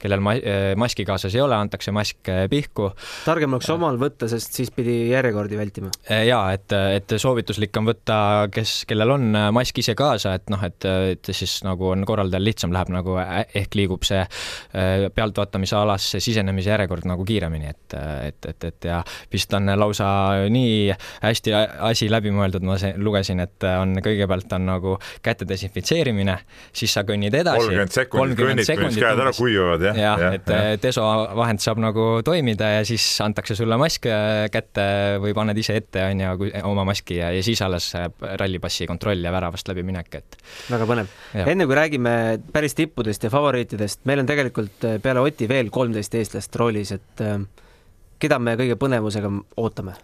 kellel ma, maski kaasas ei ole, antakse mask pihku. targem oleks omal võtta, sest siis pidi järjekordi vältima. ja et, et soovituslik on võtta, kes, kellel on mask ise kaasa, et noh, et, et siis nagu on korraldajal lihtsam, läheb nagu nagu ehk liigub see äh, pealtvaatamise alasse sisenemise järjekord nagu kiiremini, et, et, et, et ja vist on lausa nii hästi asi läbimõeldud, ma lugesin, et on kõigepealt on nagu käte desinfitseerimine, siis sa kõnnid edasi. kolmkümmend sekundit kõnnid, kuni käed ära kuivavad, jah. jah ja,, et ja. desovahend saab nagu toimida ja siis antakse sulle mask kätte või paned ise ette, on ju, oma maski ja, ja siis alles rallipassi kontroll ja väravast läbiminek, et. väga põnev. enne kui räägime päris tippu tippudest ja favoriitidest, meil on tegelikult äh, peale Oti veel kolmteist eestlast roolis, et äh, keda me kõige põnevusega ootame?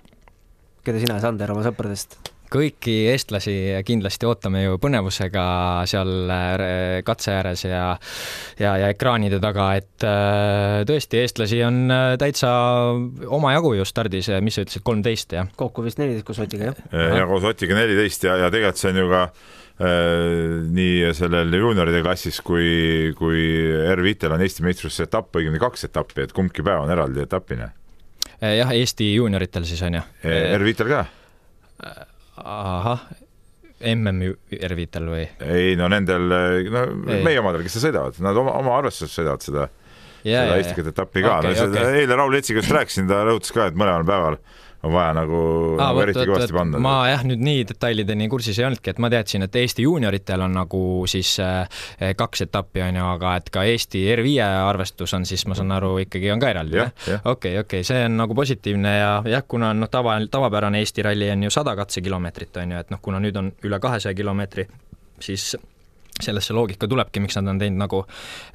keda sina, Sander, oma sõpradest? kõiki eestlasi kindlasti ootame ju põnevusega seal äh, katse ääres ja ja, ja ekraanide taga, et tõesti, eestlasi on täitsa omajagu ju stardis, mis sa ütlesid, kolmteist, jah? kokku vist neliteist koos Otiga, jah? ja koos Otiga neliteist ja, ja tegelikult see on ju ka nii sellel juunioride klassis kui, kui R-Vitel on Eesti meistrivõistluse etapp, õigemini kaks etappi, et kumbki päev on eraldi etapina. Äh, jah, Eesti juunioritel siis on ju. Äh, R-Vitel ka? ahah, MM R-Vitel või? ei no nendel, no ei. meie omadel, kes sõidavad, nad oma, oma arvestuses sõidavad seda, seda Eestikat etappi ka okay,, no okay. eile Raul Etsiga just rääkisin, ta rõhutas ka, et mõlemal päeval on vaja nagu, nagu eriti võt, kõvasti panna. ma jah, nüüd nii detailideni kursis ei olnudki, et ma teadsin, et Eesti juunioritel on nagu siis äh, kaks etappi, on ju, aga et ka Eesti R5 arvestus on siis, ma saan aru, ikkagi on ka eraldi, jah? okei, okei, see on nagu positiivne ja jah, kuna noh, tava, tavapärane Eesti ralli on ju sada katsekilomeetrit, on ju, et noh, kuna nüüd on üle kahesaja kilomeetri, siis sellest see loogika tulebki, miks nad on teinud nagu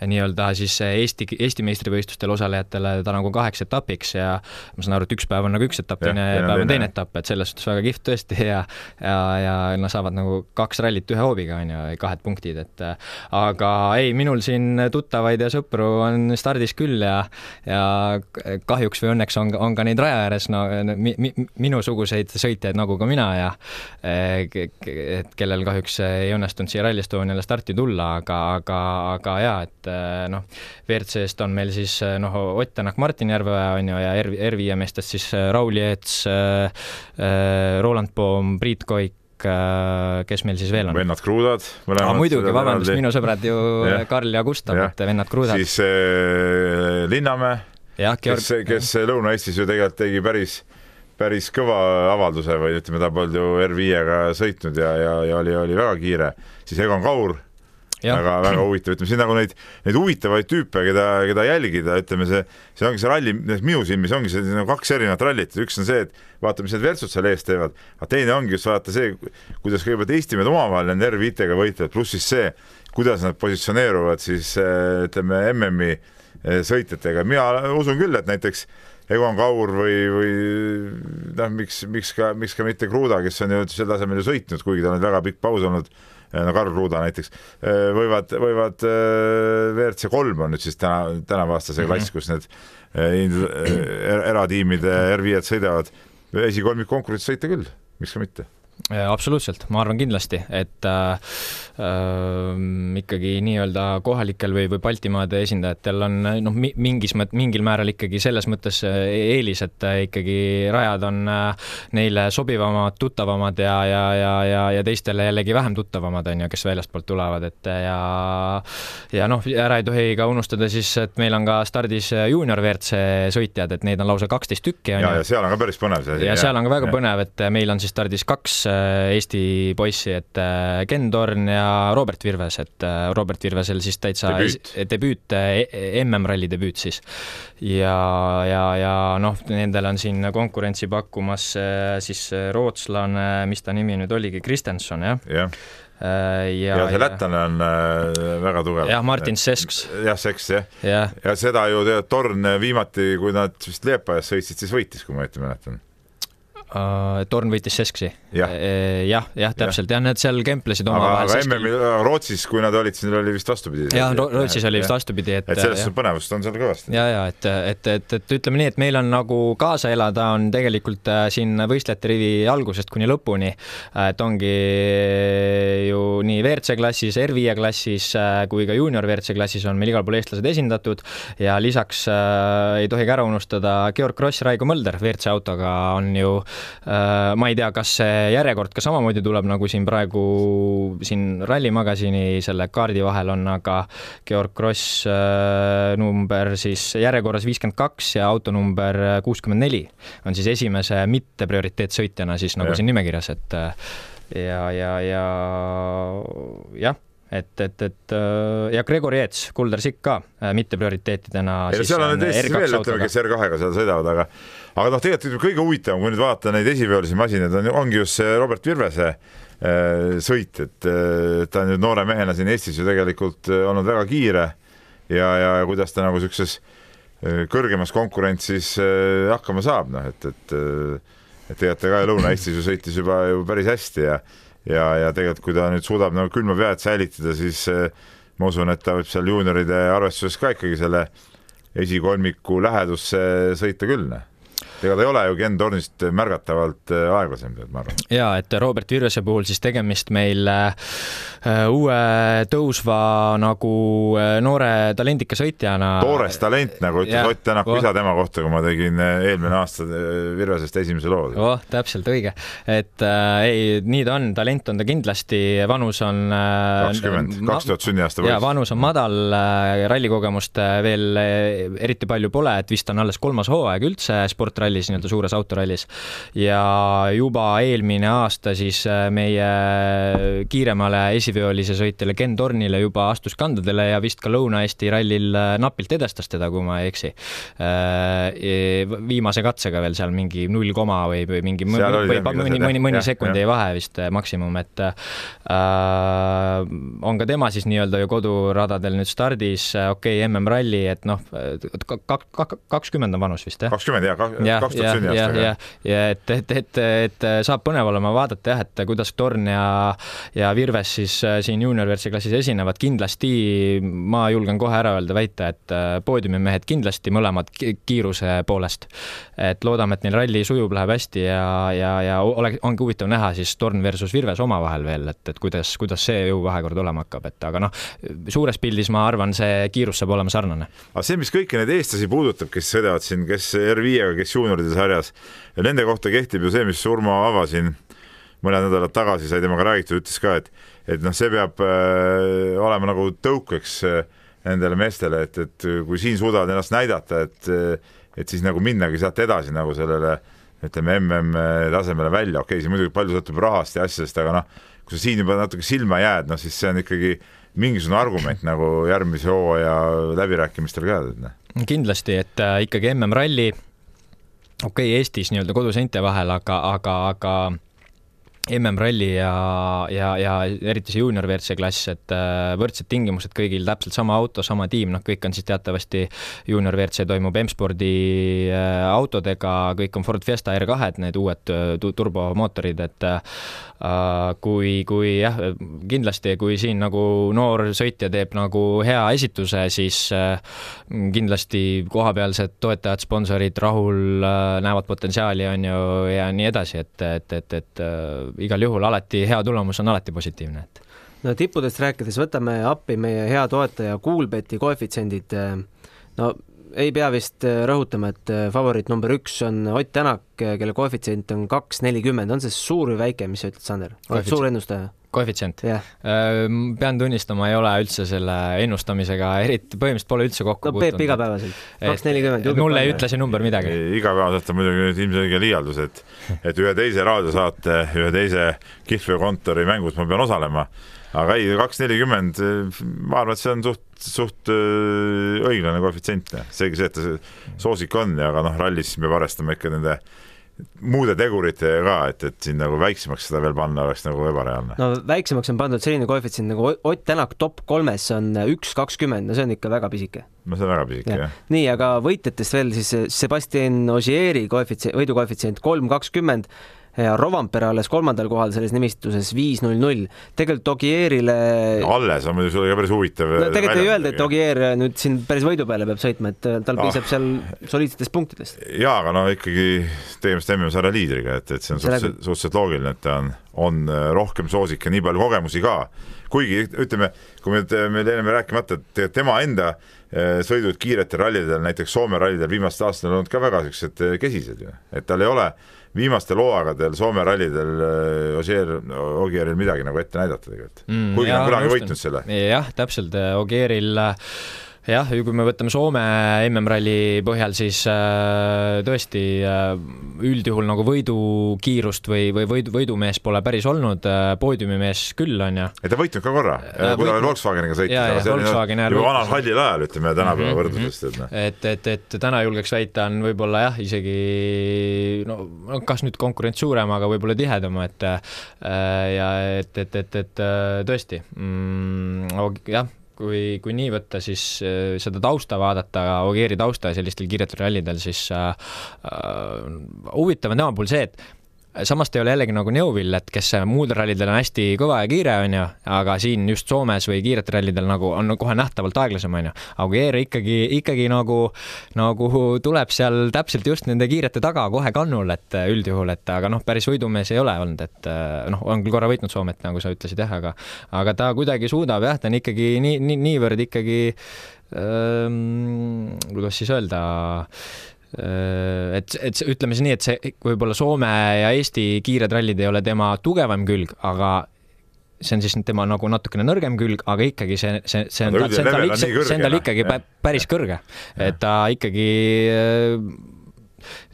nii-öelda siis Eesti, Eesti meistrivõistlustel osalejatele ta nagu kaheks etapiks ja ma saan aru, et üks päev on nagu üks etapp, teine päev on teine. etapp, et selles suhtes väga kihvt tõesti ja ja, ja nad saavad nagu kaks rallit ühe hoobiga, on ju, kahed punktid, et aga ei, minul siin tuttavaid ja sõpru on stardis küll ja ja kahjuks või õnneks on, on ka neid raja ääres no mi, mi, minusuguseid sõitjaid nagu ka mina ja et kellel kahjuks ei õnnestunud siia Rally Estoniale starti tulla, aga, aga, aga jaa, et eh, noh, WRC-st on meil siis eh, noh, Ott Tänak, Martin Järveoja on ju ja R, R5 meestest siis eh, Raul Jeets, Roland Poom, Priit Koik, kes meil siis veel on? vennad Kruudad. Ah, muidugi, vabandust, minu sõbrad ju ja. Karl ja Gustav, et vennad Kruudad. siis äh, Linnamäe, kes, kes Lõuna-Eestis ju tegelikult tegi päris päris kõva avalduse või ütleme, ta polnud ju R5-ga sõitnud ja, ja, ja oli, oli väga kiire, siis Egon Kaur väga-väga huvitav, ütleme siin nagu neid, neid huvitavaid tüüpe, keda, keda jälgida, ütleme see, see ongi see ralli, minu silmis ongi see nagu kaks erinevat rallit, üks on see, et vaata, mis need vertsud seal ees teevad, aga teine ongi just vaata see, kuidas kõigepealt Eesti mehed omavahel nende R5-ga võitlevad, pluss siis see, kuidas nad positsioneeruvad siis ütleme MM-i eh, sõitjatega, mina usun küll, et näiteks Egon Kaur või, või noh, miks, miks ka, miks ka mitte Kruda, kes on ju sel tasemel ju sõitnud, kuigi tal on väga pikk paus olnud, eh, no Karl Kruda näiteks, eh, võivad, võivad eh, WRC kolm on nüüd siis täna, tänavaaastase mm -hmm. klass, kus need eratiimide R5-d sõidavad, esikolmik konkurentsis sõita küll, miks ka mitte absoluutselt, ma arvan kindlasti, et äh, äh, ikkagi nii-öelda kohalikel või, või Baltimaade esindajatel on noh, mingis mõt-, mingil määral ikkagi selles mõttes äh, eelis, et äh, ikkagi rajad on äh, neile sobivamad, tuttavamad ja, ja, ja, ja, ja teistele jällegi vähem tuttavamad, on ju, kes väljastpoolt tulevad, et ja ja noh, ära ei tohi ka unustada siis, et meil on ka stardis juunior WRC sõitjad, et neid on lausa kaksteist tükki, ju. ja seal on ka päris põnev see asi. ja seal on ka väga ja. põnev, et meil on siis stardis kaks Äh, Eesti poissi, et äh, Ken Torn ja Robert Virves, et äh, Robert Virvesel siis täitsa debüüt, debüüt, MM-ralli debüüt siis. ja, ja, ja noh, nendel on siin konkurentsi pakkumas siis rootslane, mis ta nimi nüüd oligi, Kristenson, jah ja.? ja, ja see lätlane on äh, väga tugev. jah, Martin Sesks. jah, Seks jah ja. ja seda ju Torn viimati, kui nad vist Liepajas sõitsid, siis võitis, kui ma õieti mäletan uh,. Torn võitis Sesksi ja.. Eh, jah, jah, täpselt, jah, nad seal kemplesid omavahel. aga MM-il Rootsis, kui nad olid, siis neil oli vist vastupidi. jah, Rootsis oli vist vastupidi, et. et selles suhtes põnevust on seal kõvasti. ja, ja et, et, et, et ütleme nii, et meil on nagu kaasa elada on tegelikult äh, siin võistlejate rivi algusest kuni lõpuni. et ongi ju nii WRC klassis, R5 klassis äh, kui ka juunior WRC klassis on meil igal pool eestlased esindatud ja lisaks äh, ei tohi ka ära unustada Georg Kross, Raigo Mölder WRC autoga on ju äh, ma ei tea, kas see järjekord ka samamoodi tuleb, nagu siin praegu siin Rally Magasini selle kaardi vahel on, aga Georg Kross äh, number siis järjekorras viiskümmend kaks ja auto number kuuskümmend neli on siis esimese mitte prioriteetsõitjana siis nagu ja. siin nimekirjas, et äh, ja, ja, ja jah et, et, et äh, ja Gregor Jeets, Kuldar Sikk ka mitte prioriteetidena. seal on need Eestis veel, ütleme, kes R2-ga seal sõidavad, aga aga noh, tegelikult kõige huvitavam, kui nüüd vaadata neid esiveolisi masinaid, on, ongi just see Robert Virvese äh, sõit, et äh, ta on nüüd noore mehena siin Eestis ju tegelikult äh, olnud väga kiire ja, ja kuidas ta nagu niisuguses kõrgemas konkurentsis hakkama saab, noh et, et et tegelikult ta ka Lõuna-Eestis ju sõitis juba ju päris hästi ja ja, ja tegelikult, kui ta nüüd suudab nagu külma pead säilitada, siis ma usun, et ta võib seal juunioride arvestuses ka ikkagi selle esikolmiku lähedusse sõita küll, noh ega ta ei ole ju Ken Tornist märgatavalt äh, aeglasem, ma arvan. ja et Robert Virvese puhul siis tegemist meil äh, uue tõusva nagu äh, noore talendika sõitjana. toores talent, nagu ütles Ott Tänak oh. isa tema kohta, kui ma tegin eelmine aasta Virvesest esimese loo. oh, täpselt õige, et äh, ei, nii ta on, talent on ta kindlasti, vanus on kakskümmend, kaks tuhat sünniaasta poiss. vanus on madal, rallikogemust veel eriti palju pole, et vist on alles kolmas hooaeg üldse sportralli rallis, nii-öelda suures autorallis. ja juba eelmine aasta siis meie kiiremale esiveolise sõitjale Ken Tornile juba astus kandadele ja vist ka Lõuna-Eesti rallil napilt edestas teda, kui ma ei eksi. viimase katsega veel seal mingi null koma või, või mingi või, mõni, mõni, mõni sekund jäi vahe vist maksimum, et äh, on ka tema siis nii-öelda ju koduradadel nüüd stardis, okei okay,, MM-ralli, et noh, kakskümmend on vanus vist, jah? kakskümmend jah, kaks tuhat sünniaasta. ja, ja et, et, et, et saab põnev olema vaadata jah, et kuidas Torn ja, ja Virves siis äh, siin juunior-WRC klassis esinevad, kindlasti ma julgen kohe ära öelda, väita, et äh, poodiumimehed kindlasti mõlemad kiiruse poolest. et loodame, et neil ralli sujub, läheb hästi ja, ja, ja oleks, ongi huvitav näha siis Torn versus Virves omavahel veel, et, et kuidas, kuidas see jõuvahekord olema hakkab, et aga noh, suures pildis ma arvan, see kiirus saab olema sarnane. aga see, mis kõiki neid eestlasi puudutab, kes sõidavad siin, kes R5-ga, kes juunioride sarjas ja nende kohta kehtib ju see, mis Urmo Ava siin mõned nädalad tagasi sai temaga räägitud, ütles ka, et, et noh, see peab äh, olema nagu tõukeks äh, nendele meestele, et, et kui siin suudavad ennast näidata, et, et siis nagu minnagi sealt edasi nagu sellele ütleme mm tasemele välja, okei okay,, see muidugi palju sõltub rahast ja asjadest, aga noh, kui sa siin juba natuke silma jääd, noh siis see on ikkagi mingisugune argument nagu järgmise hooaja läbirääkimistel ka. Noh. kindlasti, et äh, ikkagi MM-ralli, okei okay,, Eestis nii-öelda koduseinte vahel, aga, aga, aga MM-ralli ja, ja, ja eriti see juunior WRC klass, et äh, võrdsed tingimused kõigil, täpselt sama auto, sama tiim, noh, kõik on siis teatavasti juunior WRC toimub M-spordi äh, autodega, kõik on Ford Fiesta R2-d, need uued äh, turbomootorid, et kui, kui jah, kindlasti, kui siin nagu noor sõitja teeb nagu hea esituse, siis kindlasti kohapealsed toetajad, sponsorid rahul, näevad potentsiaali, on ju, ja nii edasi, et, et, et, et igal juhul alati hea tulemus on alati positiivne, et no tippudest rääkides võtame appi meie hea toetaja Coolbeti koefitsiendid. no ei pea vist rõhutama, et favoriit number üks on Ott Tänak, kelle koefitsient on kaks nelikümmend, on see suur või väike, mis sa ütled, Sander? oled suur ennustaja? Koefitsient yeah.? pean tunnistama, ei ole üldse selle ennustamisega eriti, põhimõtteliselt pole üldse kokku no, puutunud. Peep igapäevaselt, kaks nelikümmend. mulle ei ütle see number midagi. igapäevaselt on muidugi nüüd ilmselge liialdus, et, et ühe teise raadiosaate, ühe teise kihlveokontori mängus ma pean osalema. aga ei, kaks nelikümmend, ma arvan, et see on suht, suht õiglane koefitsient. seegi see, et ta soosik on, aga noh, rallis peab arvestama ikka nende muude teguritega ka, et, et siin nagu väiksemaks seda veel panna oleks nagu ebareaalne. no väiksemaks on pandud selline koefitsient nagu Ott Tänak top kolmes on üks kakskümmend, no see on ikka väga pisike. no see on väga pisike ja., jah. nii, aga võitjatest veel siis Sebastian Ogieri koefitsient, võidukoefitsient kolm kakskümmend ja Rovampere alles kolmandal kohal selles nimistuses viis null null. tegelikult Ogierile alles on muidugi sulle ka päris huvitav. no tegelikult ei öelda, et Ogier nüüd siin päris võidu peale peab sõitma, et tal piisab ah. seal soliidsetest punktidest. jaa, aga no ikkagi tegemist MM-sarja liidriga, et, et see on suhteliselt, suhteliselt loogiline, et ta on, on äh, rohkem soosik ja nii palju kogemusi ka. kuigi ütleme, kui me, meil enne rääkimata, et tema enda äh, sõidud kiiretel rallidel, näiteks Soome rallidel viimastel aastatel on olnud ka väga siuksed äh, kesised ju, et tal ei ole viimastel hooaegadel Soome rallidel äh, Ogier, Ogieril midagi nagu ette näidata tegelikult mm,. kuigi on kunagi võitnud selle. jah, täpselt, Ogieril jah, kui me võtame Soome MM-ralli põhjal, siis äh, tõesti äh, üldjuhul nagu võidukiirust või, või võidu, võidumees pole päris olnud äh,, poodiumimees küll, on ju. ei, ta võitnud ka korra äh,, kui ta veel Volkswageniga sõitis, aga see oli juba vanal hallil ajal, ütleme tänapäeva mm -hmm. võrdluses, et noh. et, et, et täna julgeks väita, on võib-olla jah, isegi no, no kas nüüd konkurents suurem, aga võib-olla tihedam, et äh, ja et, et, et, et äh, tõesti mm, jah kui, kui nii võtta, siis äh, seda tausta vaadata, Ogieri tausta sellistel kiiretel rallidel, siis äh, äh, huvitav on tema puhul see, et samas ta ei ole jällegi nagu Neuvill, et kes muudel rallidel on hästi kõva ja kiire, on ju, aga siin just Soomes või kiiretel rallidel nagu on kohe nähtavalt aeglasem, on ju. Aguier ikkagi, ikkagi nagu, nagu tuleb seal täpselt just nende kiirete taga kohe kannul, et üldjuhul, et aga noh, päris võidumees ei ole olnud, et noh, on küll korra võitnud Soomet, nagu sa ütlesid jah, aga aga ta kuidagi suudab jah, ta on ikkagi nii, nii, niivõrd ikkagi ähm, kuidas siis öelda Äh, et, et ütleme siis nii, et see võib-olla Soome ja Eesti kiired rallid ei ole tema tugevam külg, aga see on siis tema nagu natukene nõrgem külg, aga ikkagi see, see, see on, see on tal, see, see on tal ikkagi päris kõrge, et ta ikkagi äh,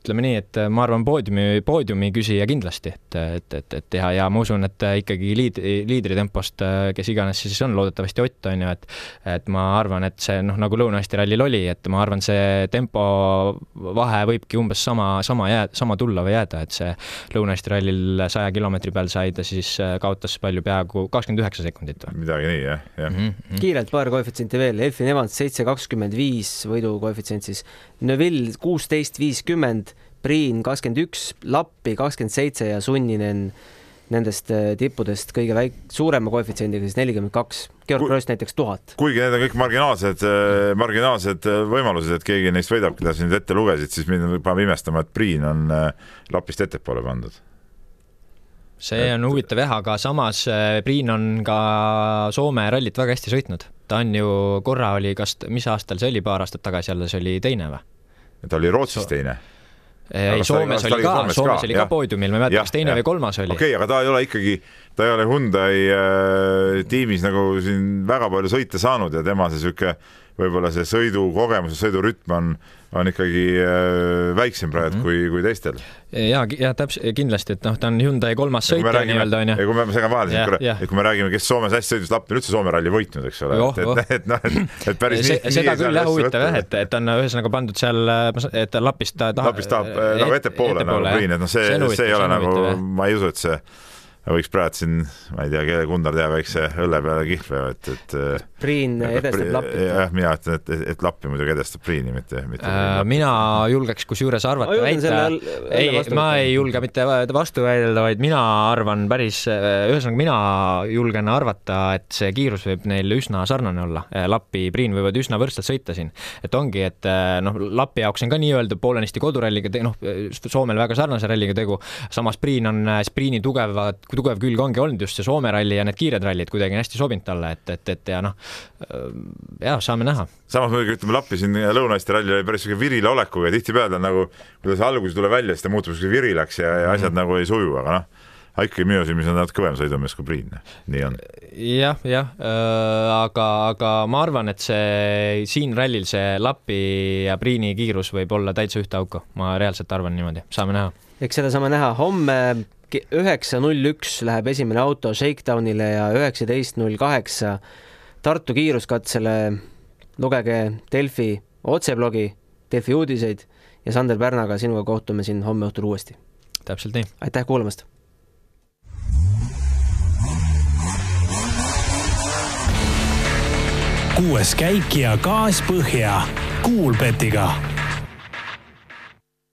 ütleme nii, et ma arvan, poodiumi, poodiumi küsija kindlasti, et, et, et, et ja, ja ma usun, et ikkagi liid-, liidritempost, kes iganes see siis on, loodetavasti Ott, on ju, et et ma arvan, et see noh, nagu Lõuna-Eesti rallil oli, et ma arvan, see tempo vahe võibki umbes sama, sama jää-, sama tulla või jääda, et see Lõuna-Eesti rallil saja kilomeetri peal sai ta siis, kaotas palju, peaaegu kakskümmend üheksa sekundit või? midagi nii, jah, jah mm. -hmm. kiirelt paar koefitsienti veel, Elfin Evans seitse kakskümmend viis võidukoefitsient siis, Neville kuusteist viiskümmend, Priin kakskümmend üks, Lappi kakskümmend seitse ja Sunninen nendest äh, tippudest kõige väik-, suurema koefitsiendiga siis nelikümmend kaks, Georg Kross näiteks tuhat. kuigi need on kõik marginaalsed, äh, marginaalsed äh, võimalused, et keegi neist võidab, keda sa nüüd ette lugesid, siis mind paneb imestama, et Priin on Lapist ettepoole pandud. see on huvitav jah, aga samas Priin on ka Soome rallit väga hästi sõitnud. ta on ju, korra oli, kas, mis aastal see oli, paar aastat tagasi alles oli teine või? ta oli Rootsis teine ei, Soomes oli ka, Soomes oli ka poodiumil, ma ei mäleta, kas teine ja. või kolmas oli. okei okay,, aga ta ei ole ikkagi, ta ei ole Hyundai äh, tiimis nagu siin väga palju sõite saanud ja tema see niisugune võib-olla see sõidukogemus ja sõidurütm on, on ikkagi äh, väiksem praegu mm -hmm. kui, kui teistel. ja, ja täpselt, kindlasti, et noh, ta on Hyundai kolmas sõitja nii-öelda onju. ja kui me, ma segan vahele siin korra, et kui me räägime, kes Soomes hästi sõitis, Lapp on üldse Soome ralli võitnud, eks ole, et, et, et noh, et, et päris see, nii. seda küll jah, huvitav jah, et, et on ühesõnaga pandud seal, et Lapist ta tahab. Lapist tahab äh, nagu ettepoole nagu Priin, et noh, see, see ei ole nagu, ma ei usu, et see võiks praegu siin, ma ei tea, kelle Gunnar teab, väikse õlle peale kihlveo, et, et Priin edestab Lappi. jah, mina ütlen, et, et Lappi muidugi edestab Priini, mitte, mitte äh, mina julgeks kusjuures arvata, väita, ei, ma ei julge mitte vastu öelda, vaid mina arvan päris, ühesõnaga mina julgen arvata, et see kiirus võib neil üsna sarnane olla. Lappi, Priin võivad üsna võrdselt sõita siin. et ongi, et noh, Lappi jaoks on ka nii-öelda poolenisti koduralliga, noh, Soomel väga sarnase ralliga tegu, samas Priin on, Priini tugevad tugev külg ongi olnud just see Soome ralli ja need kiired rallid kuidagi on hästi sobinud talle, et, et, et ja noh, jah, saame näha. samas muidugi ütleme, Lappi siin Lõuna-Eesti ralli oli päris sihuke virila olekuga ja tihtipeale nagu, kui ta alguses tuleb välja, siis ta muutub siuke virilaks ja, ja asjad mm -hmm. nagu ei suju, aga noh ikkagi minu silmis on natuke kõvem sõidumees kui Priin, nii on ja,. jah, jah äh,, aga, aga ma arvan, et see siin rallil see Lapi ja Priini kiirus võib olla täitsa ühte auku, ma reaalselt arvan niimoodi, saame näha. eks seda saame näha, homme üheksa null üks läheb esimene auto Shakedownile ja üheksateist null kaheksa Tartu kiiruskatsele. lugege Delfi otseblogi, Delfi uudiseid ja Sander Pärnaga sinuga kohtume siin homme õhtul uuesti. täpselt nii. aitäh kuulamast. kuues käik ja gaas põhja Kuulbetiga